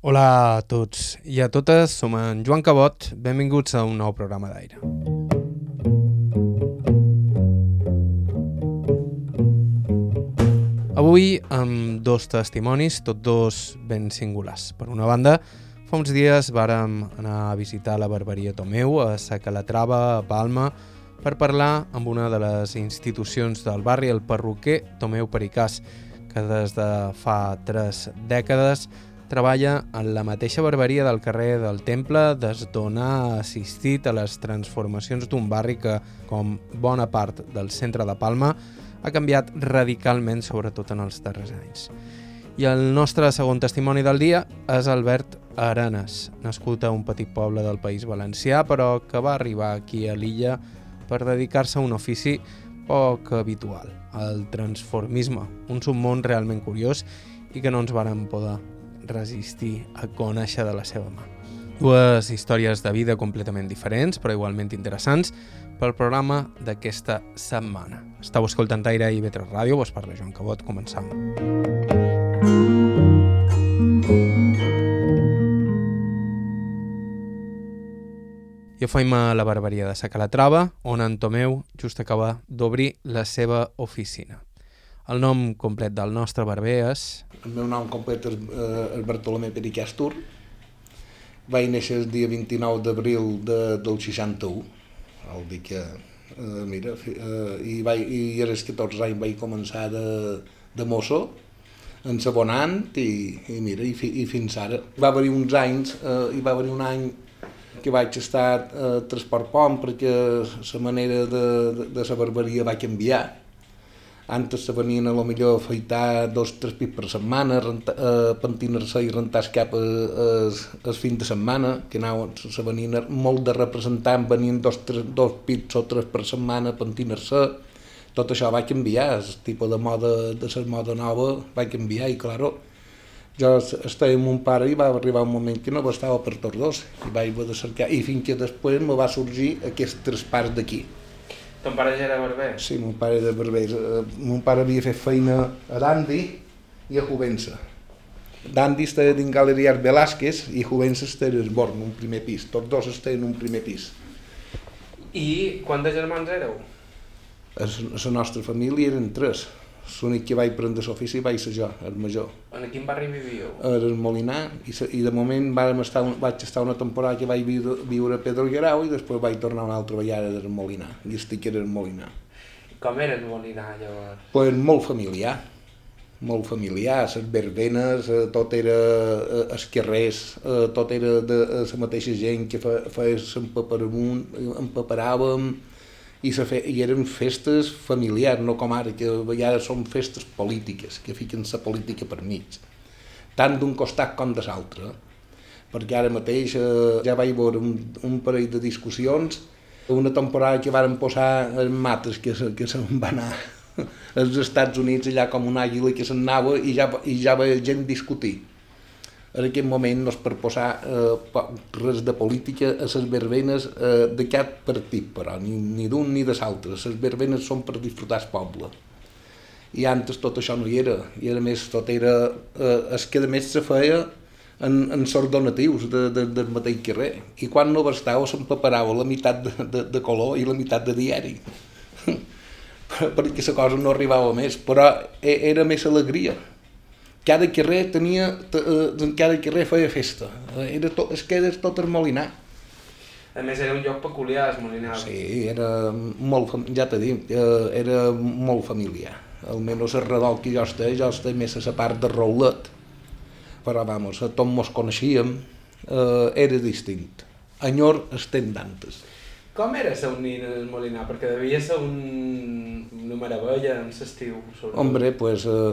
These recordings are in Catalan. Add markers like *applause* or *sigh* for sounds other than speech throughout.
Hola a tots i a totes, som en Joan Cabot, benvinguts a un nou programa d'aire. Avui amb dos testimonis, tots dos ben singulars. Per una banda, fa uns dies vàrem anar a visitar la barberia Tomeu a Sa Calatrava, a Palma, per parlar amb una de les institucions del barri, el perruquer Tomeu Pericàs, que des de fa tres dècades treballa en la mateixa barberia del carrer del Temple des d'on ha assistit a les transformacions d'un barri que, com bona part del centre de Palma, ha canviat radicalment, sobretot en els darrers anys. I el nostre segon testimoni del dia és Albert Arenas, nascut a un petit poble del País Valencià, però que va arribar aquí a l'illa per dedicar-se a un ofici poc habitual, el transformisme, un submón realment curiós i que no ens varen poder resistir a conèixer de la seva mà. Dues històries de vida completament diferents, però igualment interessants, pel programa d'aquesta setmana. Estau escoltant Aire i Vetre Ràdio, vos parla Joan Cabot, començam. Jo faim a la barberia de Sa Calatrava, on en Tomeu just acaba d'obrir la seva oficina. El nom complet del nostre barber és... El meu nom complet és, eh, Bartolomé Periquestur. Vaig néixer el dia 29 d'abril de, del 61, el dia que, eh, mira, eh, i, vaig, i als 14 anys vaig començar de, de mosso, ensabonant i, i mira, i, fi, i fins ara. Va haver uns anys, eh, hi va haver un any que vaig estar a eh, Transport Pont perquè la manera de, de, de la barberia va canviar antes se venien a lo millor a afeitar dos tres pits per setmana, eh, pentinar-se i rentar el cap el eh, fin de setmana, que anaven, se venien molt de representant, venien dos, tres, dos pits o tres per setmana a pentinar-se, tot això va canviar, el tipus de moda, de la moda nova va canviar i, claro, jo estava amb un pare i va arribar un moment que no estava per tots dos i vaig de cercar, i fins que després me va sorgir aquests tres pares d'aquí Ton pare ja era barber? Sí, mon pare era barber. Eh, mon pare havia fet feina a Dandi i a Juvença. Dandi estava dins Galeria Velázquez i Juvença estava en Born, un primer pis. Tots dos estaven en un primer pis. I quants germans éreu? A la nostra família eren tres l'únic que vaig prendre l'ofici vaig ser jo, el major. En quin barri vivíeu? A el Molinar, i, i de moment vam estar, vaig estar una temporada que vaig viure, viure a Pedro Guerau i després vaig tornar una altra vegada del Molinar, i estic era el Molinar. Com era el Molinar llavors? Pues molt familiar, molt familiar, les verbenes, eh, tot era eh, els carrers, eh, tot era de la mateixa gent que feia l'empaperament, empaperàvem, i, fe, i eren festes familiars, no com ara, que a vegades són festes polítiques, que fiquen la política per mig, tant d'un costat com de l'altre, perquè ara mateix eh, ja vaig veure un, un parell de discussions, una temporada que varen posar els mates que, se, que se'n *laughs* va anar als Estats Units allà com un àguila que se'n anava i ja, i ja veia gent discutir en aquest moment no és per posar eh, res de política a les verbenes eh, de cap partit, però, ni, ni d'un ni de l'altre. Les verbenes són per disfrutar el poble. I antes tot això no hi era, i a més tot era... Eh, es que a més se feia en, en sorts donatius de, de, del mateix carrer. I quan no bastava s'empaperava la meitat de, de, de color i la meitat de diari. *laughs* perquè la cosa no arribava més, però e, era més alegria cada carrer tenia, eh, cada carrer feia festa. Era tot, es queda tot el Molinar. A més era un lloc peculiar, el Molinar. Sí, era molt, ja t'he dit, eh, era molt familiar. Almenys el redol que jo estic, jo estic més a la part de Roulet. Però, vamos, tots mos coneixíem, eh, era distint. Enyor estem d'antes. Com era ser un nin el Molinar? Perquè devia ser un... una meravella en l'estiu. Hombre, pues, uh,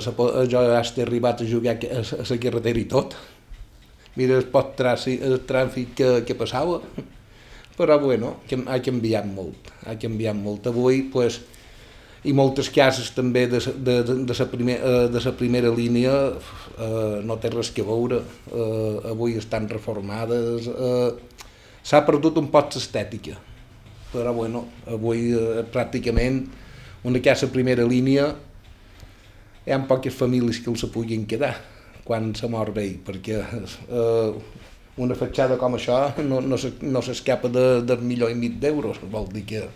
jo ja estic arribat a jugar a, la carretera i tot. Mira el pot tràfic, el tràfic que, que passava. Però, bueno, que ha canviat molt. Ha canviat molt. Avui, pues, i moltes cases també de, de, de, de, la, primer, eh, de la primera línia eh, no té res que veure. Eh, avui estan reformades. Eh, S'ha perdut un poc l'estètica però bueno, avui eh, pràcticament una casa primera línia hi ha poques famílies que els puguin quedar quan se mor vell, perquè eh, una fatxada com això no, no, no s'escapa de, de milió i mig d'euros, vol dir que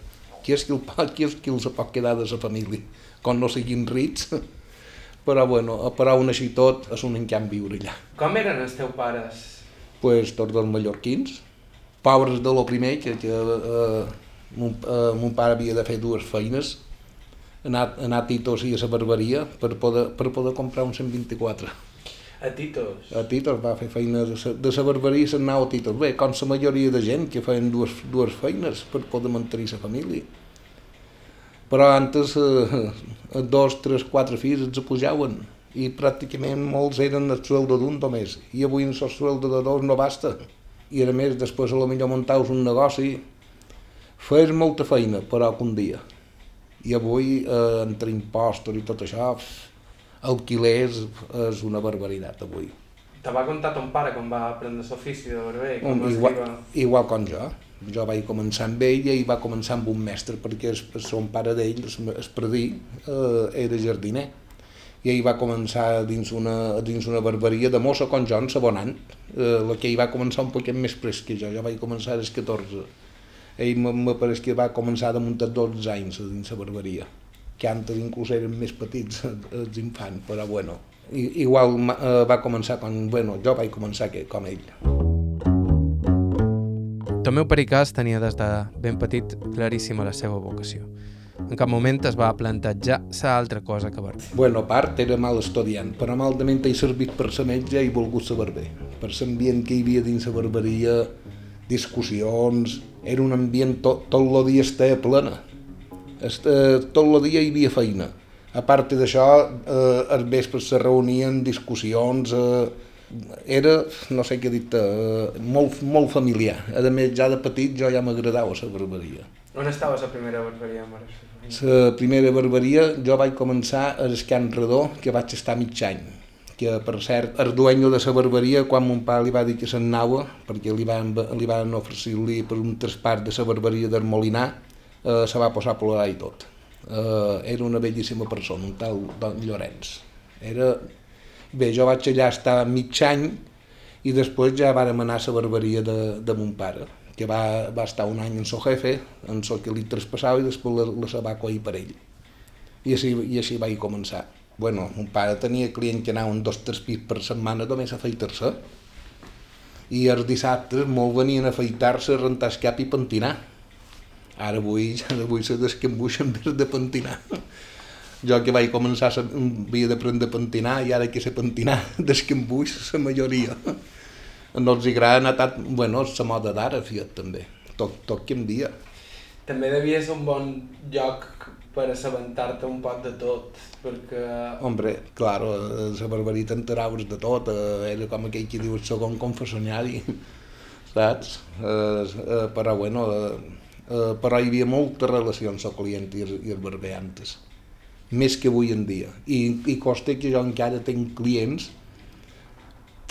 qui és qui, el, qui és qui els pot quedar de la família, com no siguin rics, però bueno, però un així tot és un encant viure allà. Com eren els teus pares? Pues tots dels mallorquins, pobres de lo primer, que, que eh, mon, eh, mon pare havia de fer dues feines, anar, anar a Titos i a la barberia per poder, per poder comprar un 124. A Titos? A Titos va fer feina de sa, de la barberia i s'anava a Titos. Bé, com la majoria de gent que feien dues, dues feines per poder mantenir la família. Però antes eh, dos, tres, quatre fills ens pujaven i pràcticament molts eren el sueldo d'un només i avui en el sueldo de dos no basta i a més després a lo millor muntaus un negoci fes molta feina però un dia. I avui eh, entre impostos i tot això alquilers és una barbaritat avui. Te va contar ton pare com va aprendre l'ofici de barber? Com um, igual, igual com jo. Jo vaig començar amb ell i va començar amb un mestre perquè el, el son pare d'ell, el predí, eh, era jardiner i ell va començar dins una, dins una barberia de mossa com jo, en sabonant, eh, la que ell va començar un poquet més pres que jo, jo vaig començar als 14. Ell me pareix que va començar de muntar 12 anys dins la barberia, que antes inclús eren més petits els infants, però bueno, igual eh, va començar quan, bueno, jo vaig començar que, com ell. Tomeu Pericàs tenia des de ben petit claríssima la seva vocació. En cap moment es va plantejar sa altra cosa que barber. Bueno, a part, era mal estudiant, però malament he servit per ser metge i volgut ser barber. Per l'ambient que hi havia dins la barberia, discussions, era un ambient tot, tot el dia estava plena. Este, tot el dia hi havia feina. A part d'això, eh, els vespres se reunien discussions, eh, era, no sé què dir eh, molt, molt familiar. A més, ja de petit jo ja m'agradava la barberia. On estava la primera barberia, mare? La primera barberia jo vaig començar a Escan Redó, que vaig estar mig any que per cert, el dueño de la barberia, quan mon pare li va dir que se'n anava, perquè li van, li van oferir-li per un traspàs de la barberia del Molinar, eh, se va posar a plorar i tot. Eh, era una bellíssima persona, un tal Don Llorenç. Era Bé, jo vaig allà estar mig any i després ja vàrem anar a la barberia de, de mon pare, que va, va estar un any en so jefe, en so que li traspassava i després la, la va coir per ell. I així, I així vaig començar. Bueno, mon pare tenia clients que anaven dos tres pis per setmana només a afeitar-se i els dissabtes molt venien a afeitar-se, rentar el cap i pentinar. Ara avui, *laughs* ja avui se descambuixen des de pentinar jo que vaig començar havia d'aprendre a pentinar i ara que sé pentinar *laughs* d'escambuix la majoria no els agrada anar tant bueno, la moda d'ara fiat també tot, tot canvia també devia ser un bon lloc per assabentar-te un poc de tot perquè... Hombre, claro, la barberia t'enteraves de tot, eh, era com aquell que diu el segon confessionari, *laughs* saps? Eh, eh, però bueno, eh, eh, però hi havia moltes relacions amb el client i el, i el barber antes més que avui en dia. I, i costa que jo encara tinc clients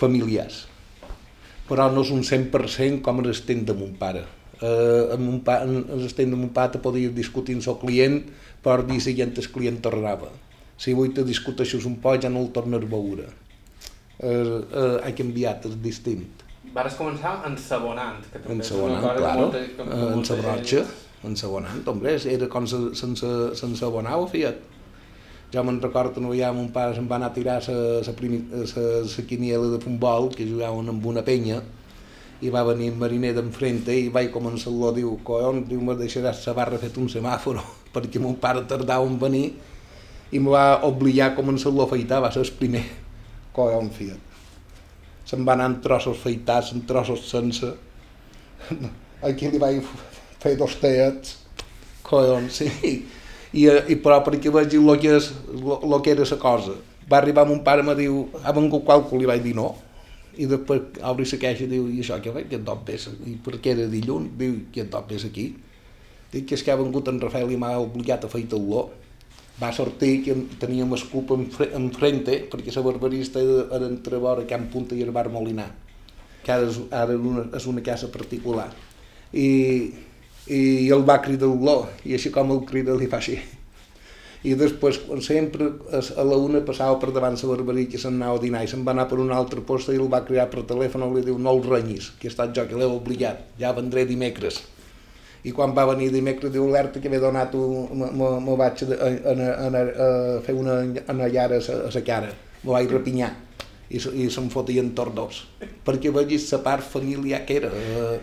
familiars, però no és un 100% com l'estent de mon pare. Eh, amb un pa, en l'estent de mon pare podria discutir amb el client, el dia següent el client tornava. Si avui te discuteixes un poc ja no el tornes a veure. Eh, eh, ha canviat, és distint. Vares començar ensabonant, que també ensabonant, és una claro. que molta, que eh, en sabronxa, ensabonant, hombre, era com sense, sense abonau, fiat jo me'n recordo no ja mon pare se'n va anar a tirar la quiniela de futbol que jugaven amb una penya i va venir el mariner d'enfrente i vaig començar-lo, diu, collons, diu, me deixaràs la barra fet un semàforo *laughs* perquè mon pare tardava en venir i me va obligar a començar-lo a afeitar, va ser el primer. Collons, fiat. Se'n va anar en trossos feitats, en trossos sense. *laughs* Aquí li vaig fer dos teats. Collons, sí i, i però perquè vegi el que, és, lo, lo que era la cosa. Va arribar mon pare i me diu, ha vengut qualcú, li vaig dir no, i després obri la caixa i diu, i això què? Que et dot ves? I per què era dilluns? Diu, que et dot ves aquí? Dic que és que ha vengut en Rafael i m'ha obligat a fer lo Va sortir que teníem el club enfrente, perquè la barbarista era entre vora Camp Punta i el bar Molinar, que ara és, ara una, és una casa particular. I, i el va cridar l'olor, i així com el crida li fa així. i després sempre a la una passava per davant la barberia que se'n anava a dinar i se'n va anar per un altre post i el va cridar per telèfon i li diu no el renyis, que he estat jo que l'he obligat, ja vendré dimecres i quan va venir dimecres diu alerta que m'he donat me vaig a, a, a, a, fer una anellara a la cara me vaig repinyar i, i se'm fotien tots dos perquè vegis la part familiar que era eh,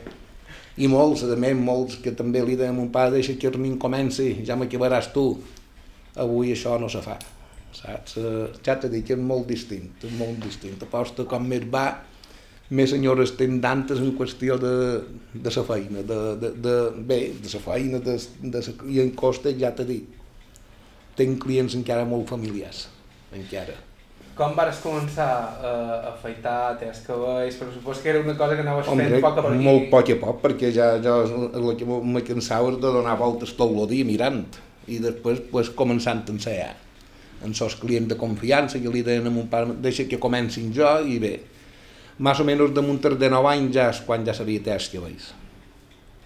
i molts, més, molts que també li deien a mon pare deixa que nin comenci, ja m'acabaràs tu avui això no se fa saps? Eh, ja t'he dit que és molt distint, és molt distint. Aposta com més va, més senyores tenen d'antes en qüestió de, de la feina, de, de, de, bé, de la feina, de, de sa, i en costa ja t'he dit, tinc clients encara molt familiars, encara. Com vas començar a afaitar, tens cabells? Perquè supos que era una cosa que anaves Hombre, fent poc a poc. Molt poc a poc, perquè ja, ja el que me cansava de donar voltes tot el dia mirant i després pues, començant a ensenyar en sos clients de confiança que li deien a mon pare deixa que comencin jo i bé més o menys de munter de 9 anys ja és quan ja sabia que veus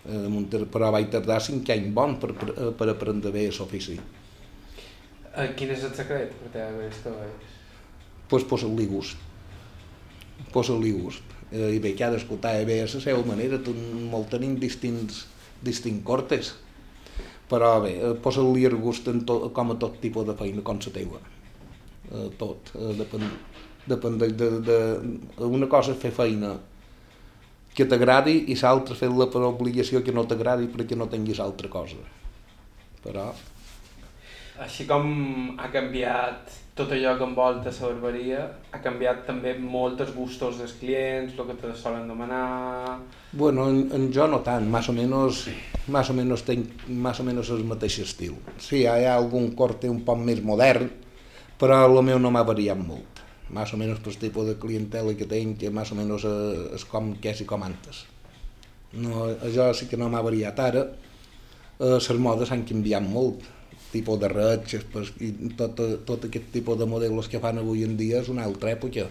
eh, munter, però vaig tardar 5 anys bon per, per, per aprendre bé l'ofici eh, quin és el secret per tenir els cabells? Pues posa-li gust posa-li gust eh, i bé, que ha d'escoltar bé a la seva manera molt tenim distints, distints cortes però bé, eh, posa-li el gust en tot, com a tot tipus de feina, com la teua. Eh, tot, eh, depèn, depèn de, de, de, una cosa és fer feina que t'agradi i l'altra fer-la per obligació que no t'agradi perquè no tinguis altra cosa. Però... Així com ha canviat tot allò que envolta la barberia ha canviat també molt els gustos dels clients, el que te solen demanar... Bueno, en, en jo no tant, més o menys, més o menys tenc més o menys el mateix estil. Sí, hi ha algun corte un poc més modern, però el meu no m'ha variat molt. Més o menys pel tipus de clientela que tenc, que més o menys és com que és i com antes. No, això sí que no m'ha variat ara, eh, les modes han canviat molt tipus de retxes pues, i tot, tot aquest tipus de models que fan avui en dia és una altra època.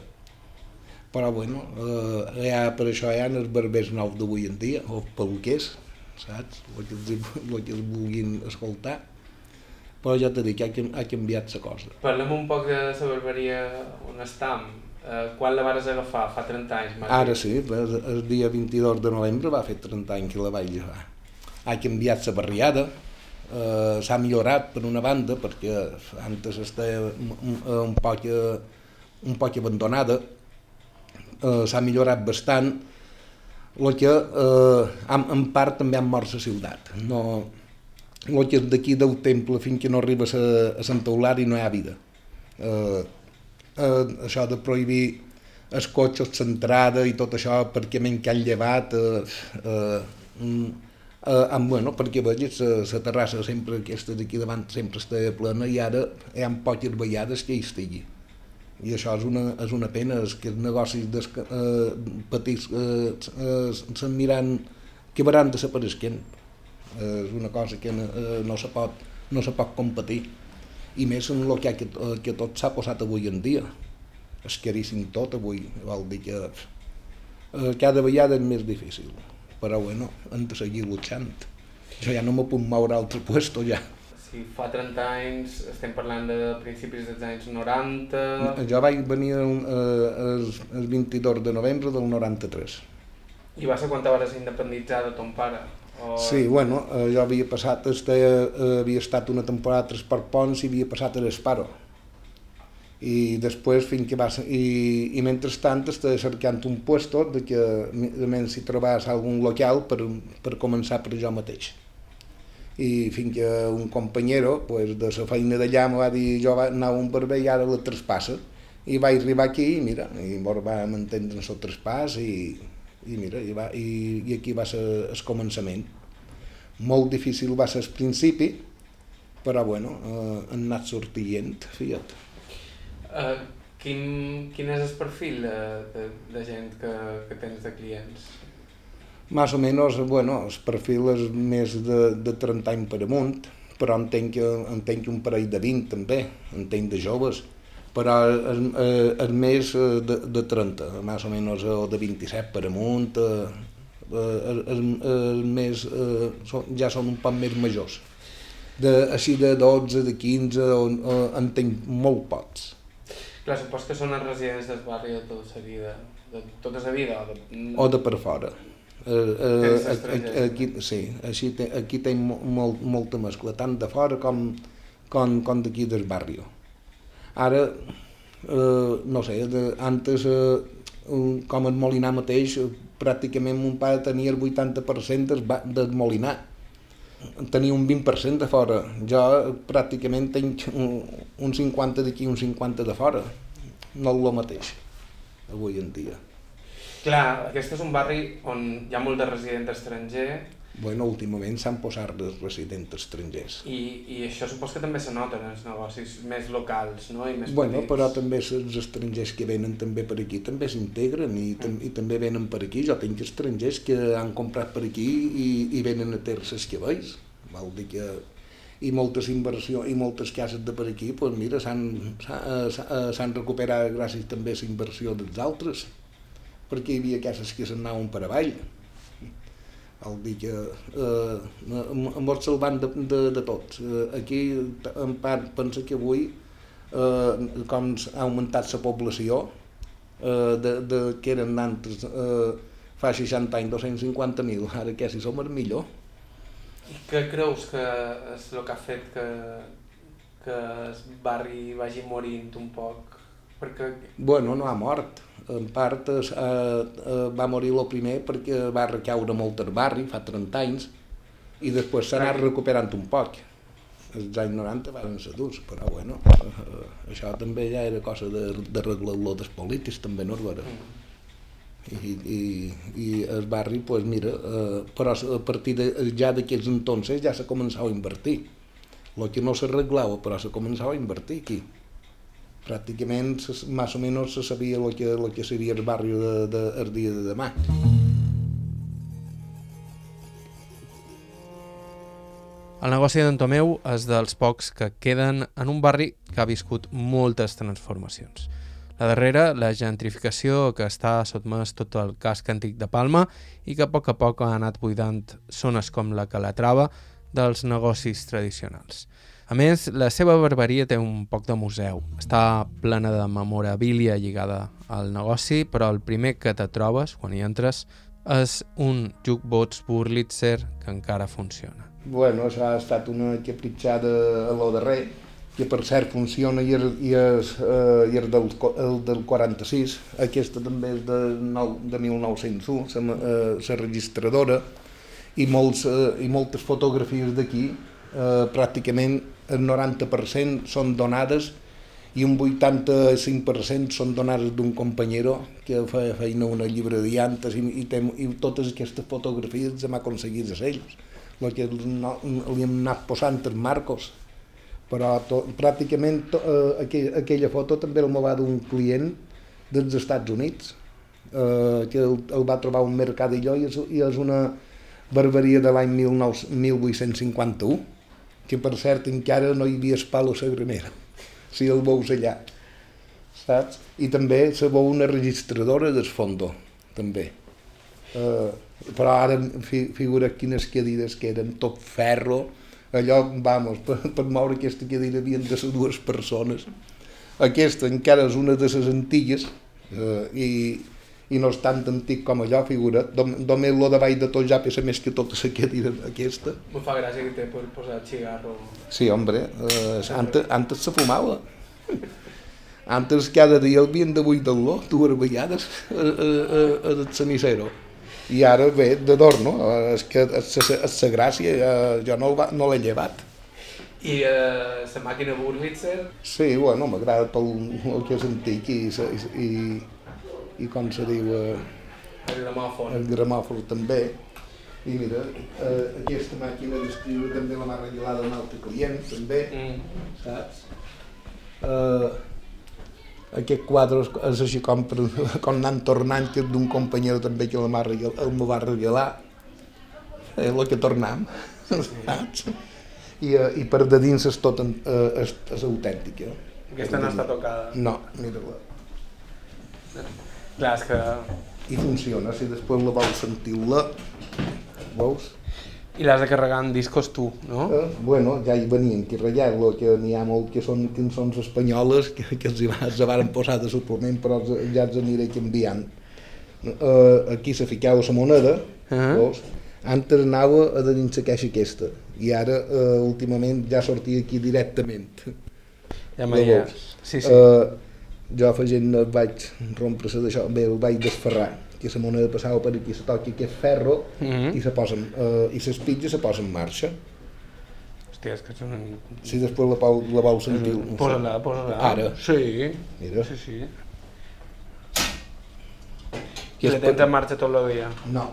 Però bueno, eh, ja, per això hi ha els barbers nous d'avui en dia, o peluquers, saps? El que, els, el que els vulguin escoltar. Però ja t'he dit que ha, ha canviat la cosa. Parlem un poc de la barberia on estem. Eh, quan la vas agafar? Fa 30 anys? Ara sí, el, el dia 22 de novembre va fer 30 anys que la vaig agafar. Ha canviat la barriada, eh, s'ha millorat per una banda perquè antes estava un, poc, un poc abandonada, eh, s'ha millorat bastant, el que eh, en, part també han mort la ciutat. No, el que d'aquí del temple fins que no arribes a, a Sant Eulari no hi ha vida. Eh, eh, això de prohibir els cotxes, l'entrada i tot això perquè m'han llevat eh, eh, eh, amb, bueno, perquè vegis, la terrassa sempre aquesta d'aquí davant sempre està plena i ara hi ha poques vegades que hi estigui. I això és una, és una pena, és que els negocis des, eh, petits eh, eh, se'n miran que van desapareixent. Eh, és una cosa que eh, no, se pot, no se pot competir. I més en el que, que, que tot s'ha posat avui en dia. És caríssim tot avui, vol dir que eh, cada vegada és més difícil però bueno, hem de seguir luchant. Jo ja no me puc moure a altre puesto ja. Si fa 30 anys, estem parlant de principis dels anys 90... Jo vaig venir el, el, el 22 de novembre del 93. I va ser quan te vas independitzar de ton pare? O... Sí, bueno, eh, jo havia passat, este, havia estat una temporada a Transport Pons i havia passat a l'Esparo i després fins que vas i, i mentrestant estava cercant un puesto de que menys si trobàs algun local per, per començar per jo mateix. I fins que un companyero pues, de la feina d'allà em va dir jo va anar a un barber i ara la traspassa. I vaig arribar aquí i mira i vam entendre el traspàs i, i mira, i, va, i, i aquí va ser el començament. Molt difícil va ser el principi però bueno, eh, han anat sortint, fiat. Uh, quin, quin és el perfil de, de, de gent que, que tens de clients? Més o menys, bueno, el perfil és més de, de 30 anys per amunt, però entenc, entenc un parell de 20 també, entenc de joves, però és, és més de, de 30, més o menys, o de 27 per amunt, és, és més, ja són un poc més majors de, així de 12, de 15, on, tinc molt pocs. Clar, supos que són els residents del barri de tota la vida, de tota la vida, o de... O de per fora. Eh, eh, aquí, sí, així te, aquí tenim molt, molta mescla, tant de fora com, com, com d'aquí del barri. Ara, eh, no sé, de, antes, eh, com el Molinar mateix, pràcticament mon pare tenia el 80% del, del Molinar tenia un 20% de fora. Jo pràcticament tenc un, un 50 d'aquí un 50 de fora. No és el mateix, avui en dia. Clar, aquest és un barri on hi ha molt de resident estranger Bueno, últimament s'han posat els residents estrangers. I, I això supos que també se nota en els negocis més locals, no? I més bueno, petits. però també els estrangers que venen també per aquí també s'integren i, mm. i també venen per aquí. Jo tinc estrangers que han comprat per aquí i, i venen a terces que veus. Vol dir que i moltes inversions i moltes cases de per aquí, doncs mira, s'han recuperat gràcies també a la inversió dels altres, perquè hi havia cases que s'anaven per avall el dir que eh, em vols salvant de, de, de tots. Eh, aquí, en part, penso que avui, eh, com ha augmentat la població, eh, de, de, que eren antes, eh, fa 60 anys 250.000, ara que si som el millor. I què creus que és el que ha fet que, que el barri vagi morint un poc? Perquè... Bueno, no ha mort en part eh, eh, va morir el primer perquè va recaure molt al barri, fa 30 anys, i després s'ha anat recuperant un poc. Els anys 90 van ser durs, però bueno, eh, això també ja era cosa de, de dels polítics, també no era. Mm. I, i, i el barri, pues mira, eh, però a partir de, ja d'aquests entonces ja s'ha començat a invertir. El que no s'arreglava, però s'ha començat a invertir aquí pràcticament més o menys se sabia el que, el que seria el barri de, de, el dia de demà. El negoci d'en Tomeu és dels pocs que queden en un barri que ha viscut moltes transformacions. La darrera, la gentrificació que està sotmès tot el casc antic de Palma i que a poc a poc ha anat buidant zones com la Calatrava dels negocis tradicionals. A més, la seva barberia té un poc de museu. Està plena de memorabilia lligada al negoci, però el primer que te trobes quan hi entres és un jukebox Burlitzer que encara funciona. Bueno, això ha estat una capritxada a lo darrer, que per cert funciona i és, i és, eh, i és del, el del 46, aquesta també és de, nou, de 1901, la, la registradora, i, molts, eh, i moltes fotografies d'aquí, eh, pràcticament el 90% són donades i un 85% són donades d'un companyero que feia feina una llibreria antes i, i, tem, i totes aquestes fotografies hem aconseguit a ells. El que no, li hem anat posant els marcos. Però to, pràcticament to, eh, aquella, aquella foto també el va d'un client dels Estats Units, eh, que el, el va trobar un mercadillo i és, i és una barberia de l'any 1851 que per cert encara no hi havia espal a la granera, si el veus allà, saps? I també se veu una registradora del fondo, també. Uh, però ara fi, figura quines cadires que eren tot ferro, allò, vamos, per, per moure aquesta cadira havien de ser dues persones. Aquesta encara és una de les antigues uh, i, i no és tan antic com allò, figura. Només lo davall de tot ja pesa més que tota la aquesta. Me fa gràcia que té per posar cigarro. Sí, hombre, eh, antes, antes se fumava. Antes cada dia havien de buidar-lo dues vegades a, a, a, a el cenicero. I ara ve d'adorno, és que és la gràcia, eh, jo no, no l'he llevat. I eh, la màquina Burlitzer? Sí, bueno, m'agrada tot el que és antic i, i, i com se diu... Eh, el gramòfon. El gramòfon també. I mira, eh, aquesta màquina d'escriure també la m'ha regalada un altre client, també, mm. saps? Eh, aquest quadre és així com, per, *laughs* com anant tornant, que d'un company també que m'ha regalat, el me va regalar, eh, el que tornam, *laughs* saps? I, eh, I per de dins és tot, eh, és, és autèntica. Aquesta no està tocada? No, mira-la. Clar, és que... I funciona, si després la vols sentir-la, veus? I l'has de carregar en discos tu, no? Eh, bueno, ja hi venien que ratllar lo que n'hi ha molt que són cançons espanyoles que, que els, hi va, els van posar de suplement però els, ja els aniré canviant. Eh, aquí se ficava la moneda, uh Ah. -huh. veus? Antes anava a dins la caixa aquesta i ara eh, últimament ja sortia aquí directament. Ja Lo m'hi ha... veus? Sí, sí. Eh, jo afegint vaig rompre-se d'això, bé, el vaig desferrar, que la moneda passava per aquí, se toqui aquest ferro Mhm. i se posa, en- eh, i s'espitja se posa en marxa. Hòstia, és que és un... Si després la, pau, la vau sentir... sé. Posa-la, posa-la. Ara. Sí. Mira. Sí, sí. I la per- tens en marxa tot el dia. No.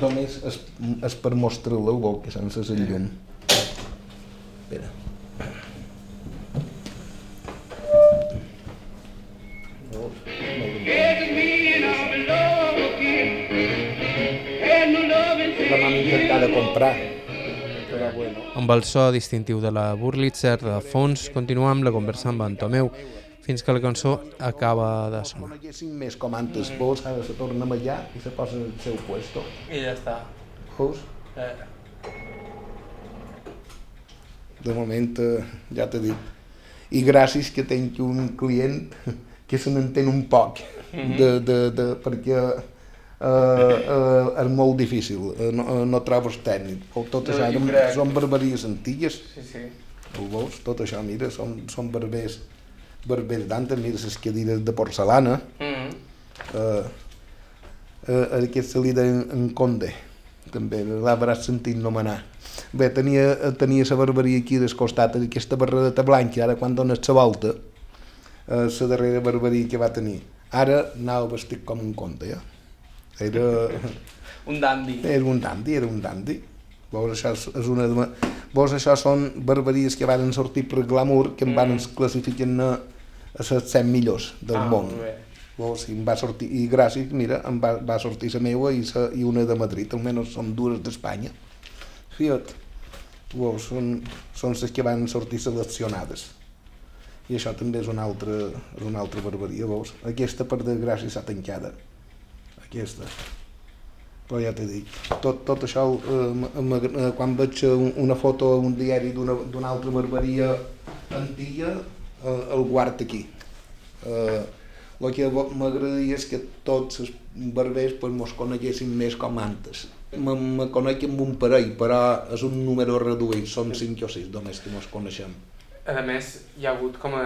Només és, és per mostrar-la, vol que sense el llum. Espera. De comprar, però bueno. Amb el so distintiu de la Burlitzer de fons, continuam la conversa amb en Tomeu, fins que la cançó acaba de sonar. coneguéssim més com antes, vos ara se torna a allà i se posa en el seu puesto. I ja està. Veus? Eh. De moment, eh, ja t'he dit. I gràcies que tinc un client que se n'entén un poc, de, de, de, perquè eh, eh, és molt difícil, eh, no, eh, no trobes tècnic. Tot No, això crec. són barberies antigues, Sí, sí. ho veus? Tot això, mira, són, són barbers, barbers d'antes, mira les cadires de porcelana, Mm -hmm. eh, eh, aquest se li deien en Conde, també l'hauràs sentit nomenar. Bé, tenia, tenia la barberia aquí del costat, aquesta barredeta blanca, ara quan dones la volta, eh, la darrera barberia que va tenir. Ara anava vestit com un conte, ja. Era, *laughs* Un dandy. era un dandy, era un dandy. Veus, això és, una de... Veus, això són barberies que van sortir per glamour, que em van Mm. classificar a, a les 100 millors del ah, món. bé. Veus, i em va sortir, i gràcies, mira, em va, va sortir la meua i, sa, i una de Madrid, almenys són dues d'Espanya. Fiat, veus, són, són les que van sortir seleccionades. I això també és una altra, és una altra barbaria, veus? Aquesta, per desgràcia, s'ha tancada. Aquesta. Però ja t'he dit, tot, tot això, eh, eh, quan veig un- una foto a un diari d'una altra barberia antiga, eh, el guard aquí. Eh, el que m'agradaria és que tots els barbers pues, mos coneguessin més com antes. Me, me conec amb un parell, però és un número reduït, són 5 o 6 només que mos coneixem. A més, hi ha hagut com a,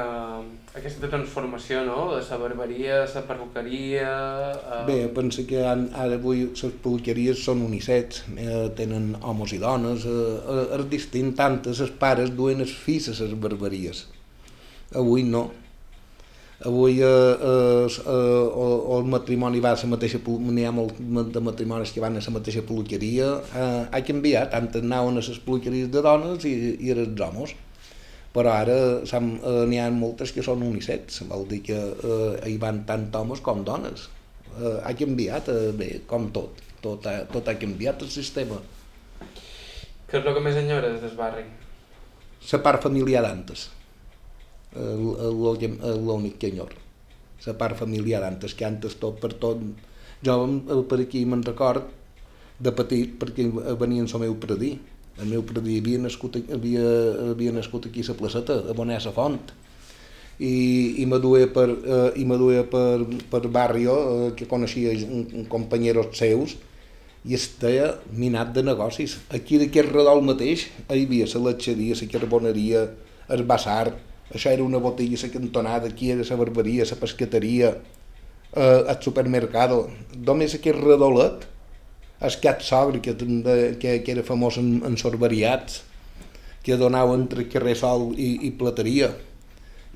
aquesta transformació, no?, de la barberia, la perruqueria... Eh... Bé, penso que han, ara avui les peluqueries són unisets, eh, tenen homes i dones, eh, eh, és distint, tantes els pares duen els fills a les barberies. Avui no. Avui eh, eh, eh, el matrimoni va a la mateixa n'hi ha molt de matrimonis que van a la mateixa peluqueria, eh, ha canviat, antes anaven a les peluqueries de dones i, i els homes però ara eh, n'hi ha moltes que són unisets, vol dir que eh, hi van tant homes com dones. Eh, ha canviat, eh, bé, com tot, tot ha, tot ha canviat el sistema. Què és el que més enyores del barri? La part familiar d'antes, l'únic que enyor. La part familiar d'antes, que antes tot per tot... Jo eh, per aquí me'n record de petit perquè venien el meu predí. El meu predí havia nascut, havia, havia nascut aquí a la placeta, a Bonessa Font. i, i me duia per, eh, i me duia per, per barrio eh, que coneixia companyeros seus i estava minat de negocis. Aquí d'aquest redol mateix hi havia la letxeria, la carboneria, el basar, això era una botella, la cantonada, aquí era la barberia, la pescateria, eh, el supermercado. Només aquest redolet, el cat sogre, que, que, que era famós en, en sorbariats, que donava entre carrer Sol i, i Plateria.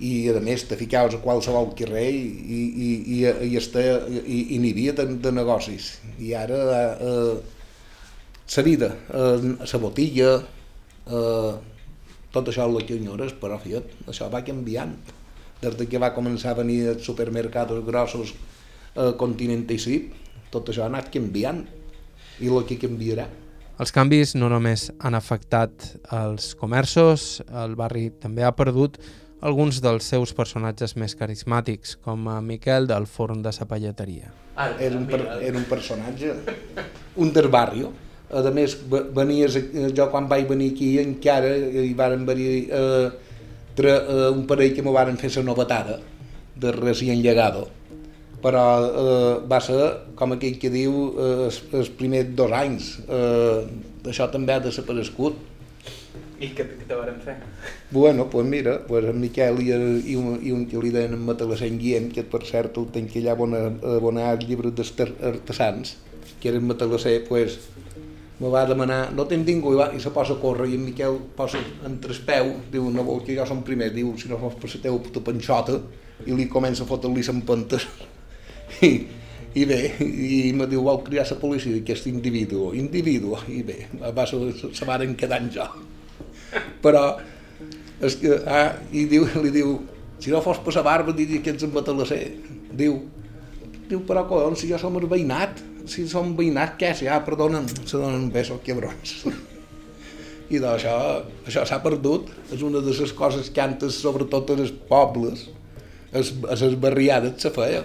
I a més te ficaves a qualsevol carrer i, i, i, i, este, i, i n'hi havia de, de negocis. I ara eh, la vida, eh, la botilla eh, tot això és el que enyores però fiat, això va canviant. Des de que va començar a venir els supermercats grossos eh, Continente i Sip tot això ha anat canviant i el que canviarà Els canvis no només han afectat els comerços, el barri també ha perdut alguns dels seus personatges més carismàtics, com a Miquel del forn de la pallateria. era un, per, era un personatge, un del barrio, A més, venies, jo quan vaig venir aquí encara hi van venir eh, tre, eh, un parell que m'ho van fer la novetada de recient llegado però eh, va ser, com aquell que diu, eh, els primers dos anys. Eh, això també ha desaparegut. I què, què te van fer? Bueno, pues mira, pues en Miquel i, i, un, i un que li deien en Matalassenc Guillem, que per cert el tenc allà bona, abonar els llibres d'artesans, que era en Matalasser, pues, me va demanar, no tens ningú, i, va, i se posa a córrer, i en Miquel posa entre el peu, diu, no vol que jo som primer, diu, si no fos per la teva puta panxota, i li comença a fotre-li l'empentes. I, i bé, i me diu, vol criar la policia d'aquest individu, individu, i bé, va, se, se van quedant jo. Però, és que, ah, i diu, li diu, si no fos per la barba, diria que ets en batalasser. Diu, diu, però collons, si jo som el veïnat, si som veïnat, què? Si, ah, perdonen, se donen besos, quebrons. I doncs això, això s'ha perdut, és una de les coses que antes, sobretot en els pobles, a les barriades se feia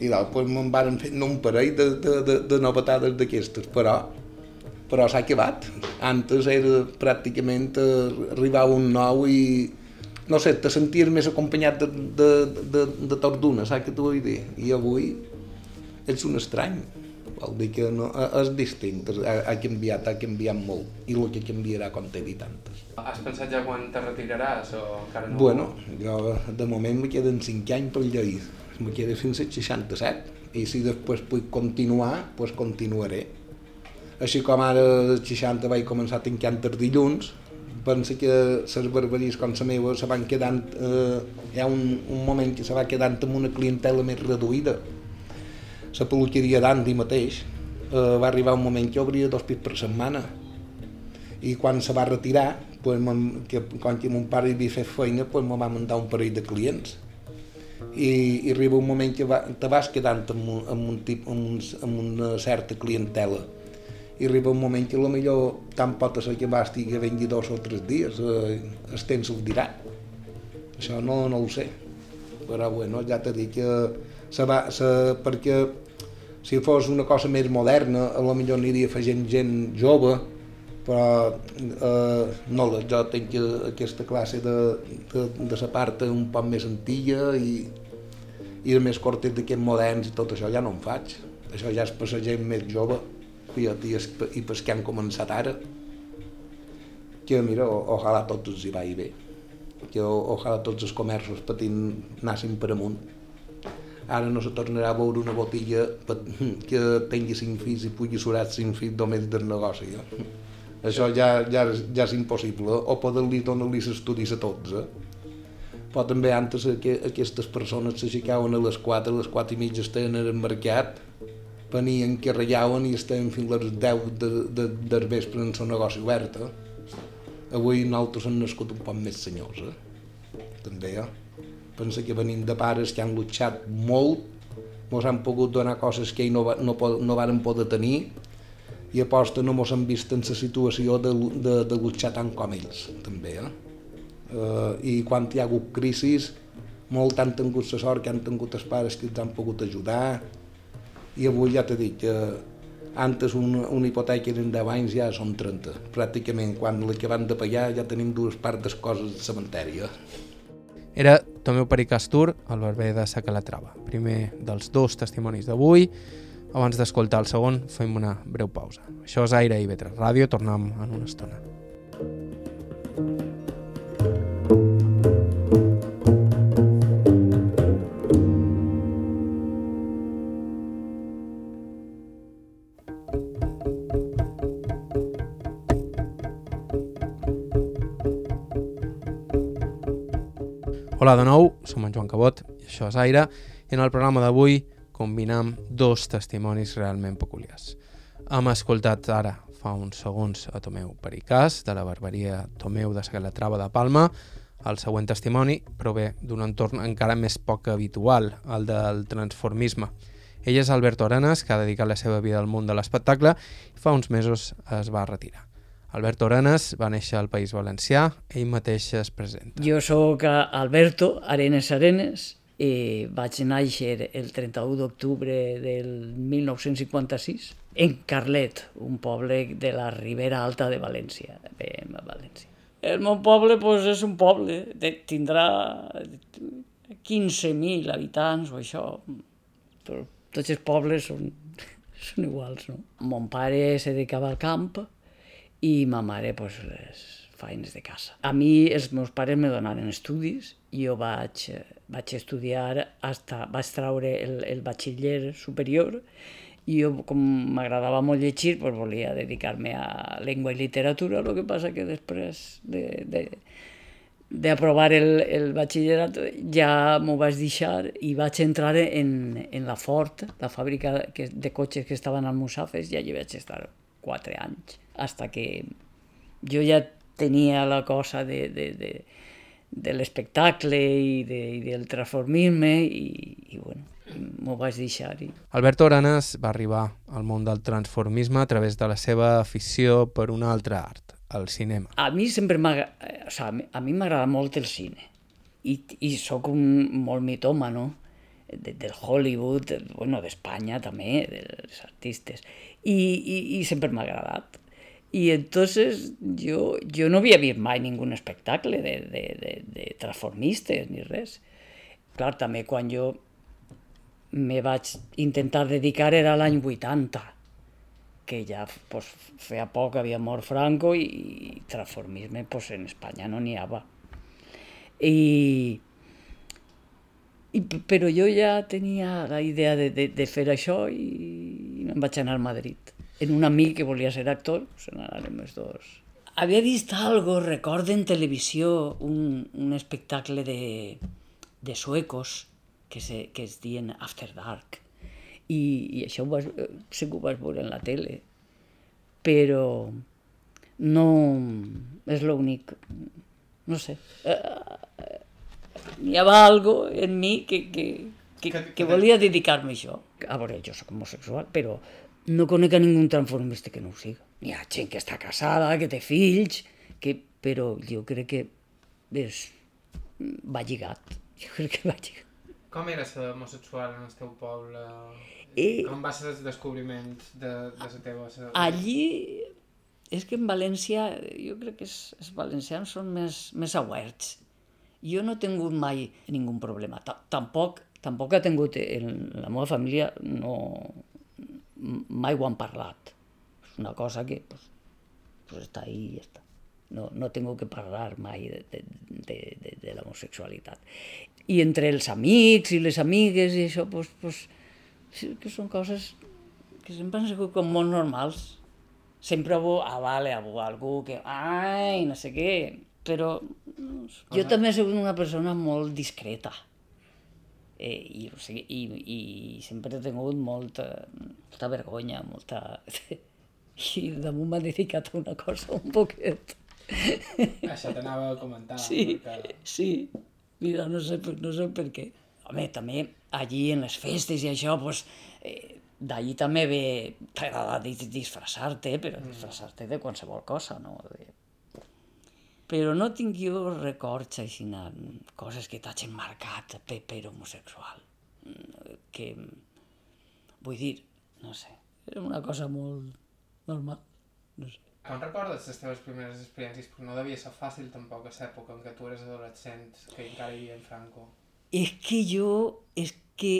i després me'n van fer un parell de, de, de, de novetades d'aquestes, però però s'ha acabat. Antes era pràcticament eh, arribar un nou i no sé, te senties més acompanyat de, de, de, de tot d'una, saps què t'ho vull dir? I avui ets un estrany. Vol dir que no, eh, és distint, ha, ha canviat, ha canviat molt, i el que canviarà quan té tantes. Has pensat ja quan te retiraràs o encara no? Bueno, jo de moment me queden 5 anys per lleir me quedé fins als 67 i si després puc continuar, doncs pues continuaré. Així com ara als 60 vaig començar a tancar els dilluns, penso que les barberies com la meva se van quedant, eh, hi ha un, un moment que se va quedant amb una clientela més reduïda. La peluqueria d'Andy mateix eh, va arribar un moment que obria dos pits per setmana i quan se va retirar, pues, que, quan que mon pare hi havia fet feina, pues, me va mandar un parell de clients i, i arriba un moment que va, te vas quedant amb, un, amb, un tip, amb, uns, amb una certa clientela. I arriba un moment que millor tant pot ser que va estigui vengui dos o tres dies eh, el temps ho dirà això no, no ho sé. Però bueno, ja t'he dit que se va, se, perquè si fos una cosa més moderna a lo millor aniria afegint gent jove però eh, no, jo tinc aquesta classe de, de, de la part un poc més antiga i, i de més cortes d'aquests moderns i tot això ja no en faig. Això ja és per la gent més jove i, i, i per que han començat ara. Que mira, ojalà tots els hi vagi bé. Que ojalà tots els comerços patint nassin per amunt. Ara no se tornarà a veure una botella que tingui cinc fills i pugui surar cinc fills només del negoci. Eh? Això ja, ja, ja és impossible. O poden-li donar-li estudis a tots. Eh? Però també antes que, aquestes persones s'aixecaven a les 4, a les 4 i mitja estaven al mercat, venien, rallaven i estaven fins a les 10 de, de, del vespre en el negoci obert. Eh? Avui nosaltres hem nascut un poc més senyors, eh? també. Eh? Pensa que venim de pares que han luchat molt, ens han pogut donar coses que ells no, no, no varen poder tenir, i aposta no mos han vist en la situació de, de, de luchar tant com ells, també. Eh? Uh, I quan hi ha hagut crisis, molt han tingut la sort que han tingut els pares que ens han pogut ajudar, i avui ja t'he dit que antes una, una hipoteca eren 10 anys, ja són 30. Pràcticament, quan la que van de pagar ja tenim dues parts de coses de cementeri. Eh? Era Tomeu Pericastur, el barber de Sa Calatrava. Primer dels dos testimonis d'avui, abans d'escoltar el segon, fem una breu pausa. Això és Aire i Vetre Ràdio, tornem en una estona. Hola de nou, som en Joan Cabot i això és Aire i en el programa d'avui combinam dos testimonis realment peculiars. Hem escoltat ara, fa uns segons, a Tomeu Pericàs, de la barberia Tomeu de Sagalatrava de Palma. El següent testimoni prové d'un entorn encara més poc habitual, el del transformisme. Ell és Alberto Arenas, que ha dedicat la seva vida al món de l'espectacle i fa uns mesos es va retirar. Alberto Arenas va néixer al País Valencià, ell mateix es presenta. Jo sóc Alberto Arenas Arenas, Eh, vaig néixer el 31 d'octubre del 1956 en Carlet, un poble de la Ribera Alta de València, bé, a València. El meu poble pues, és un poble, de, tindrà 15.000 habitants o això, però tots els pobles són, *laughs* són iguals, no? Mon pare se dedicava al camp i ma mare pues, les feines de casa. A mi els meus pares me donaren estudis i jo vaig, vaig estudiar, hasta, vaig traure el, el batxiller superior i jo, com m'agradava molt llegir, pues, volia dedicar-me a llengua i literatura, el que passa que després de, de, d'aprovar el, el batxillerat ja m'ho vaig deixar i vaig entrar en, en la Ford, la fàbrica que, de cotxes que estaven al Musafes, i allí vaig estar quatre anys, hasta que jo ja tenia la cosa de, de, de, de l'espectacle i, de, i del transformisme i, i bueno, m'ho vaig deixar. I... Alberto Aranes va arribar al món del transformisme a través de la seva afició per un altre art, al cinema? A mi sempre. Eh, o sigui, a mi m'agrada molt el cine. I, i sóc un molt mitòmano de, del Hollywood, de, bueno, d'Espanya també, dels artistes. I, i, i sempre m'ha agradat. I entonces jo, jo no havia vist mai ningú espectacle de, de, de, de transformistes ni res. Clar, també quan jo me vaig intentar dedicar era l'any 80 que ja pues, feia poc havia mort Franco i, i transformisme pues, en Espanya no n'hi havia. I, i, però jo ja tenia la idea de, de, de fer això i, i em vaig anar a Madrid. En un amic que volia ser actor, se n'anàrem els dos. Havia vist algo, recordo en televisió, un, un espectacle de, de suecos que, se, que es dien After Dark i, i això ho vas, sí que ho vas veure en la tele, però no és l'únic, no sé, eh, eh, hi havia algo en mi que, que, que, que volia dedicar-me a això. A veure, jo sóc homosexual, però no conec a ningú transformista que no ho siga. Hi ha gent que està casada, que té fills, que, però jo crec que és, va lligat. Jo crec que va lligat. Com era ser homosexual en el teu poble? I... Com va ser el descobriment de, de la teva... Allí, és que en València, jo crec que els, els valencians són més, més awerts. Jo no he tingut mai ningú problema. T tampoc, tampoc he tingut, en la meva família no, mai ho han parlat. És una cosa que pues, pues està ahí i ja està. No, no tengo que parlar mai de, de, de, de, de l'homosexualitat. I entre els amics i les amigues i això, pues, pues, sí que són coses que sempre han sigut com molt normals. Sempre ho avale a algú que, ai, no sé què, però jo també he sigut una persona molt discreta. Eh, i, o sigui, i, i sempre he tingut molta, molta vergonya, molta... *laughs* I damunt m'ha dedicat a una cosa un poquet. Això t'anava a comentar. Sí, perquè... sí. Mira, no sé, no sé per què. Home, també allí en les festes i això, pues, eh, d'allí també ve, t'agrada disfressar-te, però mm. disfressar-te de qualsevol cosa, no? De... Però no tinc jo records així, coses que t'hagin marcat per, per homosexual. Mm, que, vull dir, no sé, era una cosa molt normal, no sé. Com recordes les teves primeres experiències? Perquè no devia ser fàcil tampoc a l'època en què tu eres adolescent, que encara hi havia en Franco. És que jo, és que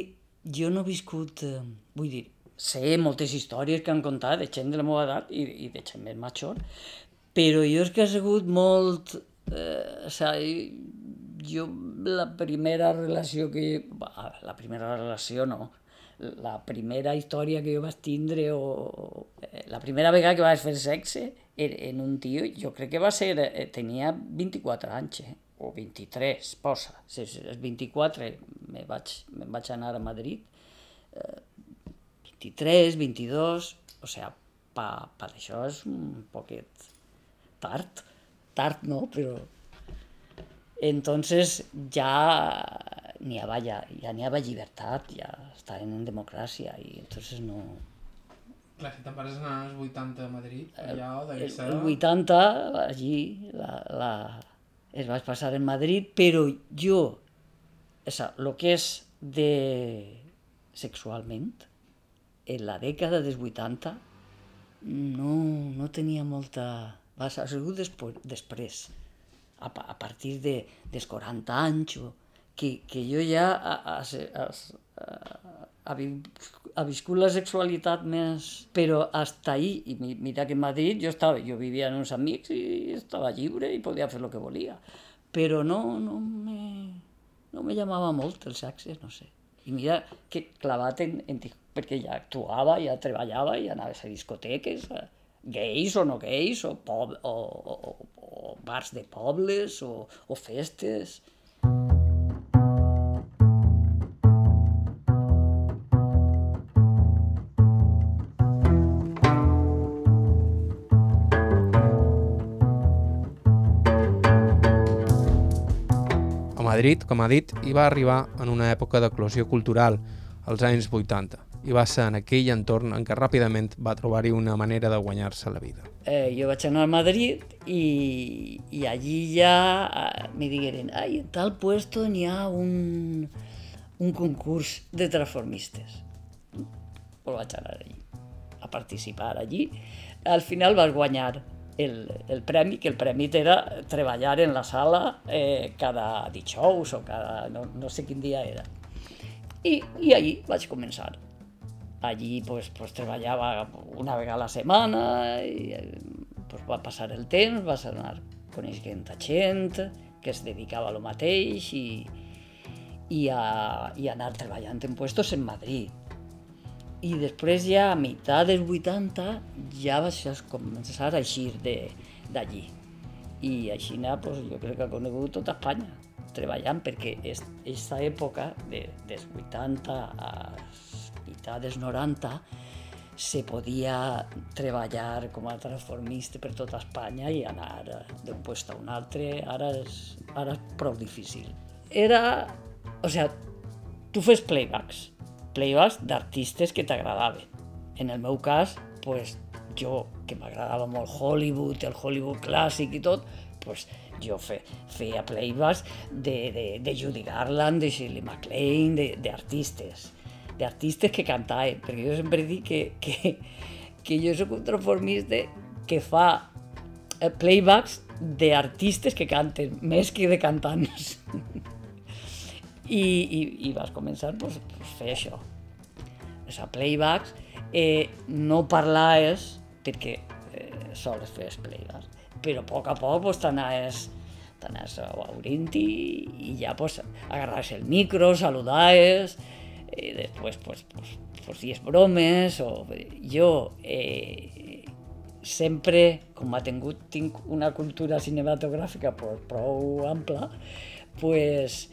jo no he viscut, eh, vull dir, sé moltes històries que han contat de gent de la meva edat i, i de gent més major, però jo és que he sigut molt... Eh, o sigui, jo la primera relació que... La primera relació no, la primera història que jo vaig tindre o eh, la primera vegada que vaig fer sexe en un tio, jo crec que va ser, eh, tenia 24 anys, eh? o 23, posa, si és 24 me vaig, me vaig anar a Madrid, eh, 23, 22, o sigui, pa, pa això és un poquet tard, tard no, però... Entonces ja n'hi havia, ja n'hi havia llibertat, ja estaven en democràcia i entonces no... Clar, si te'n vas anar als 80 a Madrid, allà o el, el 80, allí, la, la, es vaig passar en Madrid, però jo o sea, lo que és de sexualment, en la dècada dels 80 no, no tenia molta... Va ser després, després a, a partir de, dels 40 anys, que, que jo ja ha, viscut la sexualitat més... Però hasta ahí, i mira que en Madrid jo, estava, jo vivia amb uns amics i estava lliure i podia fer el que volia. Però no, no me, no me llamava molt el sexe, no sé. I mira que clavat en, en perquè ja actuava, ja treballava, ja anava a discoteques, eh, gais o no gais, o, pob, o, o, o bars de pobles, o, o festes. Madrid, com ha dit, hi va arribar en una època d'eclosió cultural, als anys 80, i va ser en aquell entorn en què ràpidament va trobar-hi una manera de guanyar-se la vida. Eh, jo vaig anar a Madrid i, i allí ja eh, me digueren ai, en tal puesto n'hi ha un, un concurs de transformistes. Pues vaig anar allí, a participar allí. Al final vas guanyar el, el premi, que el premi era treballar en la sala eh, cada dijous o cada... no, no sé quin dia era. I, i allí vaig començar. Allí pues, pues, treballava una vegada a la setmana i pues, va passar el temps, vas anar coneixent a gent que es dedicava a lo mateix i, i, a, i anar treballant en puestos en Madrid i després ja a meitat dels 80 ja vaig començar a eixir d'allí. I així pues, jo crec que ha conegut tota Espanya treballant perquè aquesta època de, dels 80 a meitat dels 90 se podia treballar com a transformista per tota Espanya i anar d'un lloc a un altre, ara és, ara és prou difícil. Era, o sigui, tu fes playbacks, playbacks d'artistes que t'agradaven. En el meu cas, pues, jo, que m'agradava molt Hollywood, el Hollywood clàssic i tot, pues, jo fe, feia playbacks de, de, de Judy Garland, de Shirley MacLaine, d'artistes, d'artistes que cantaven, perquè jo sempre dic que, que, que jo sóc un transformista que fa eh, playbacks d'artistes que canten, més que de cantants. *laughs* I, i, i vas començar pues, pues, fer això. O sigui, playbacks, eh, no parlaves perquè eh, sols fes playbacks, però a poc a poc pues, t'anaves t'anaves obrint i, i ja pues, agarraves el micro, saludaves, i després pues, pues, pues, dies bromes, o jo eh, sempre, com ha tingut, tinc una cultura cinematogràfica prou, prou ampla, pues,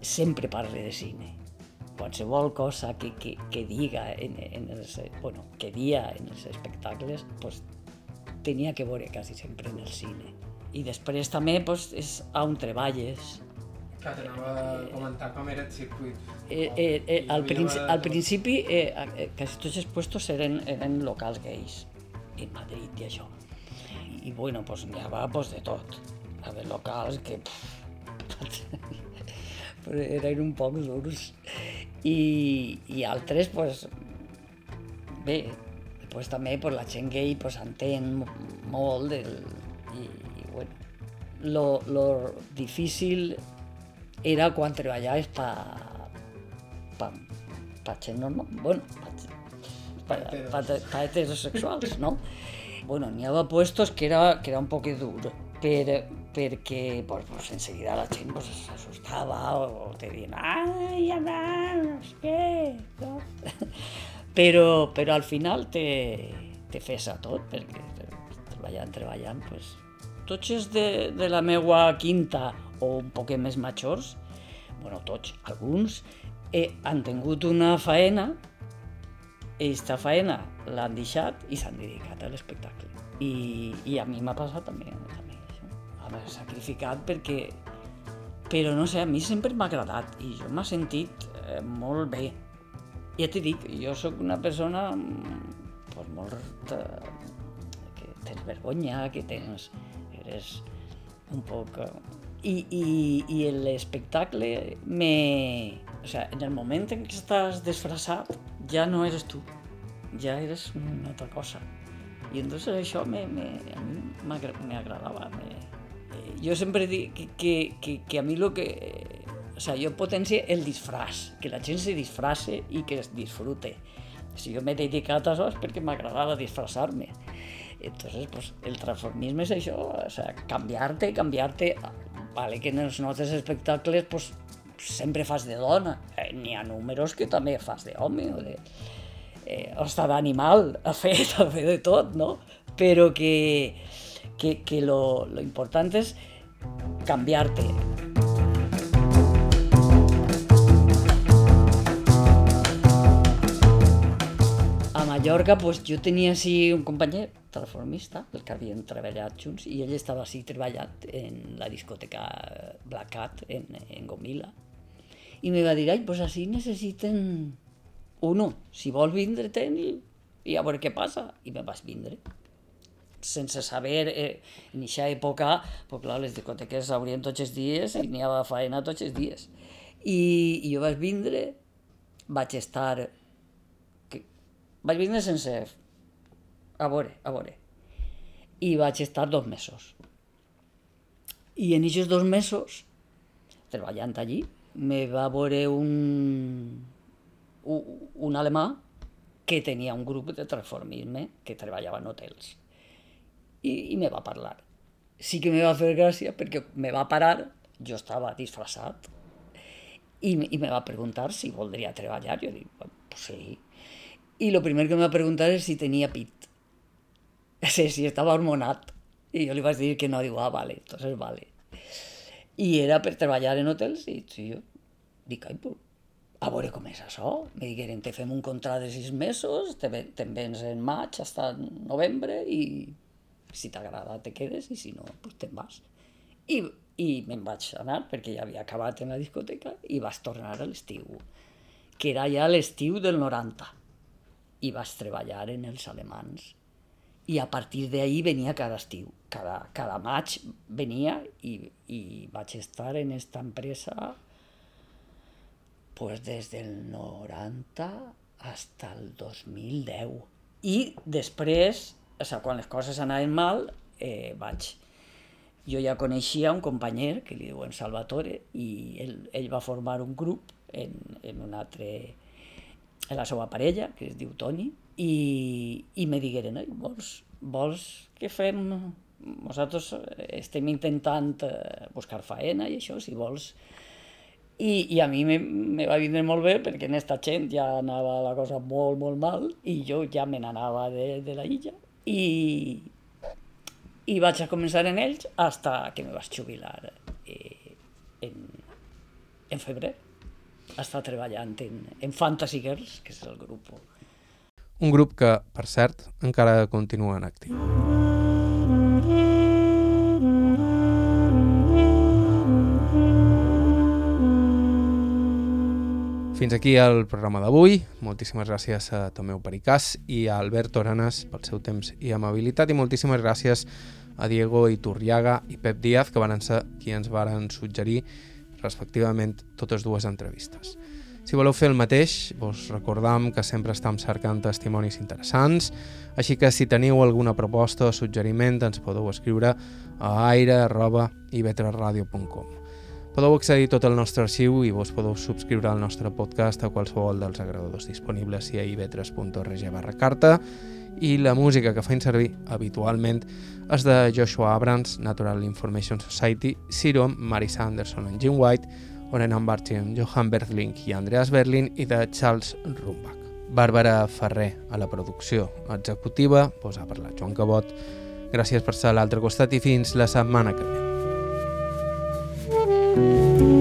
sempre parle de cine. Qualsevol cosa que, que, que diga en, en els, bueno, que dia en els espectacles, pues, tenia que veure quasi sempre en el cine. I després també pues, és on treballes. Clar, t'anava a comentar com era el circuit. Eh, eh, eh, al, principi, al principi, eh, eh, quasi tots els puestos eren, eren locals gais, en Madrid i això. I, i bueno, pues, n'hi havia pues, de tot. Hi havia locals que... *laughs* Però eren un poc durs. I, i altres, pues, bé, pues, també pues, la gent gay pues, entén molt del, i, i bueno, lo, lo difícil era quan treballaves pa, pa, pa gent normal, bueno, pa, pa, pa, pa heterosexuals, no? Bueno, n'hi havia puestos que era, que era un poc dur, per, perquè pues, pues, enseguida la gent pues, s'assustava o, o te diuen ai, Anna, no sé què, no? *laughs* però, però al final te, te fes a tot, perquè treballant, treballant, pues, tots els de, de la meua quinta o un poc més majors, bueno, tots, alguns, eh, han tingut una faena, i aquesta faena l'han deixat i s'han dedicat a l'espectacle. I, I a mi m'ha passat també, també m'he sacrificat perquè... Però no sé, a mi sempre m'ha agradat i jo m'ha sentit eh, molt bé. Ja t'he dit, jo sóc una persona pues, molt... De, que tens vergonya, que tens... eres un poc... I, i, i l'espectacle me... O sea, en el moment en què estàs disfressat, ja no eres tu, ja eres una altra cosa. I entonces això me, me, a mi m'agradava. Me, eh, jo sempre dic que, que, que, que a mi lo que... O sea, jo potencio el disfraç, que la gent se disfrace i que es disfrute. Si jo m'he dedicat a això és perquè m'agradava disfressar-me. Entonces, pues, el transformisme és això, o sea, canviar-te, canviar-te vale que en els nostres espectacles pues, sempre fas de dona, eh, n'hi ha números que també fas d'home o de... Eh, està d'animal, a fer, *laughs* a fer de tot, no? Però que, que, que lo, lo important és canviar-te. Mallorca pues, jo tenia així un company transformista, el que havien treballat junts, i ell estava així treballant en la discoteca Black Cat, en, en Gomila. I me va dir, ai, pues així necessiten uno, si vol vindre, ten i, i a veure què passa. I me vas vindre sense saber, eh, en aquesta època, pues, clar, les discoteques s'obrien tots els dies i n'hi havia faena tots els dies. I, i jo vaig vindre, vaig estar... Vaig vindre sense a veure, a veure. I vaig estar dos mesos. I en aquests dos mesos, treballant allí, me va veure un, un alemà que tenia un grup de transformisme que treballava en hotels. I, i me va parlar. Sí que me va fer gràcia perquè me va parar, jo estava disfressat, i, i me va preguntar si voldria treballar. Jo dic, pues sí. I el primer que me va preguntar és si tenia pit. *laughs* Sí, sí, estava hormonat. I jo li vaig dir que no, diu, ah, vale, entonces vale. I era per treballar en hotels i sí, jo dic, ai, pues, a veure com és això. Me digueren, te fem un contracte de sis mesos, te, te'n vens en maig fins novembre i si t'agrada te quedes i si no, pues te'n vas. I, i me'n vaig anar perquè ja havia acabat en la discoteca i vas tornar a l'estiu, que era ja l'estiu del 90. I vas treballar en els alemans i a partir d'ahir venia cada estiu. Cada, cada maig venia i, i vaig estar en esta empresa pues des del 90 hasta el 2010. I després, o sigui, quan les coses anaven mal, eh, vaig... Jo ja coneixia un company que li diuen Salvatore i ell, ell va formar un grup en, en un altre en la seva parella, que es diu Toni, i, i me digueren, vols, vols que fem... Nosaltres estem intentant eh, buscar faena i això, si vols... I, i a mi me, me va vindre molt bé perquè en esta gent ja anava la cosa molt, molt mal i jo ja me n'anava de, de la illa i, i vaig a començar en ells hasta que me vaig jubilar eh, en, en febrer. Està treballant en, en Fantasy Girls, que és el grup un grup que, per cert, encara continua en actiu. Fins aquí el programa d'avui. Moltíssimes gràcies a Tomeu Pericàs i a Albert Oranes pel seu temps i amabilitat i moltíssimes gràcies a Diego Iturriaga i Pep Díaz que van ser qui ens varen suggerir respectivament totes dues entrevistes. Si voleu fer el mateix, vos recordam que sempre estem cercant testimonis interessants, així que si teniu alguna proposta o suggeriment ens podeu escriure a aire.ivetraradio.com. Podeu accedir tot el nostre arxiu i vos podeu subscriure al nostre podcast a qualsevol dels agradadors disponibles i a ivetres.org barra carta i la música que feim servir habitualment és de Joshua Abrams, Natural Information Society, Sirom, Marisa Anderson i Jim White, Orenan Bartien, Johan Berling i Andreas Berlin i de Charles Rumbach. Bàrbara Ferrer a la producció executiva, pues ha parlat Joan Cabot. Gràcies per ser a l'altre costat i fins la setmana que ve. thank you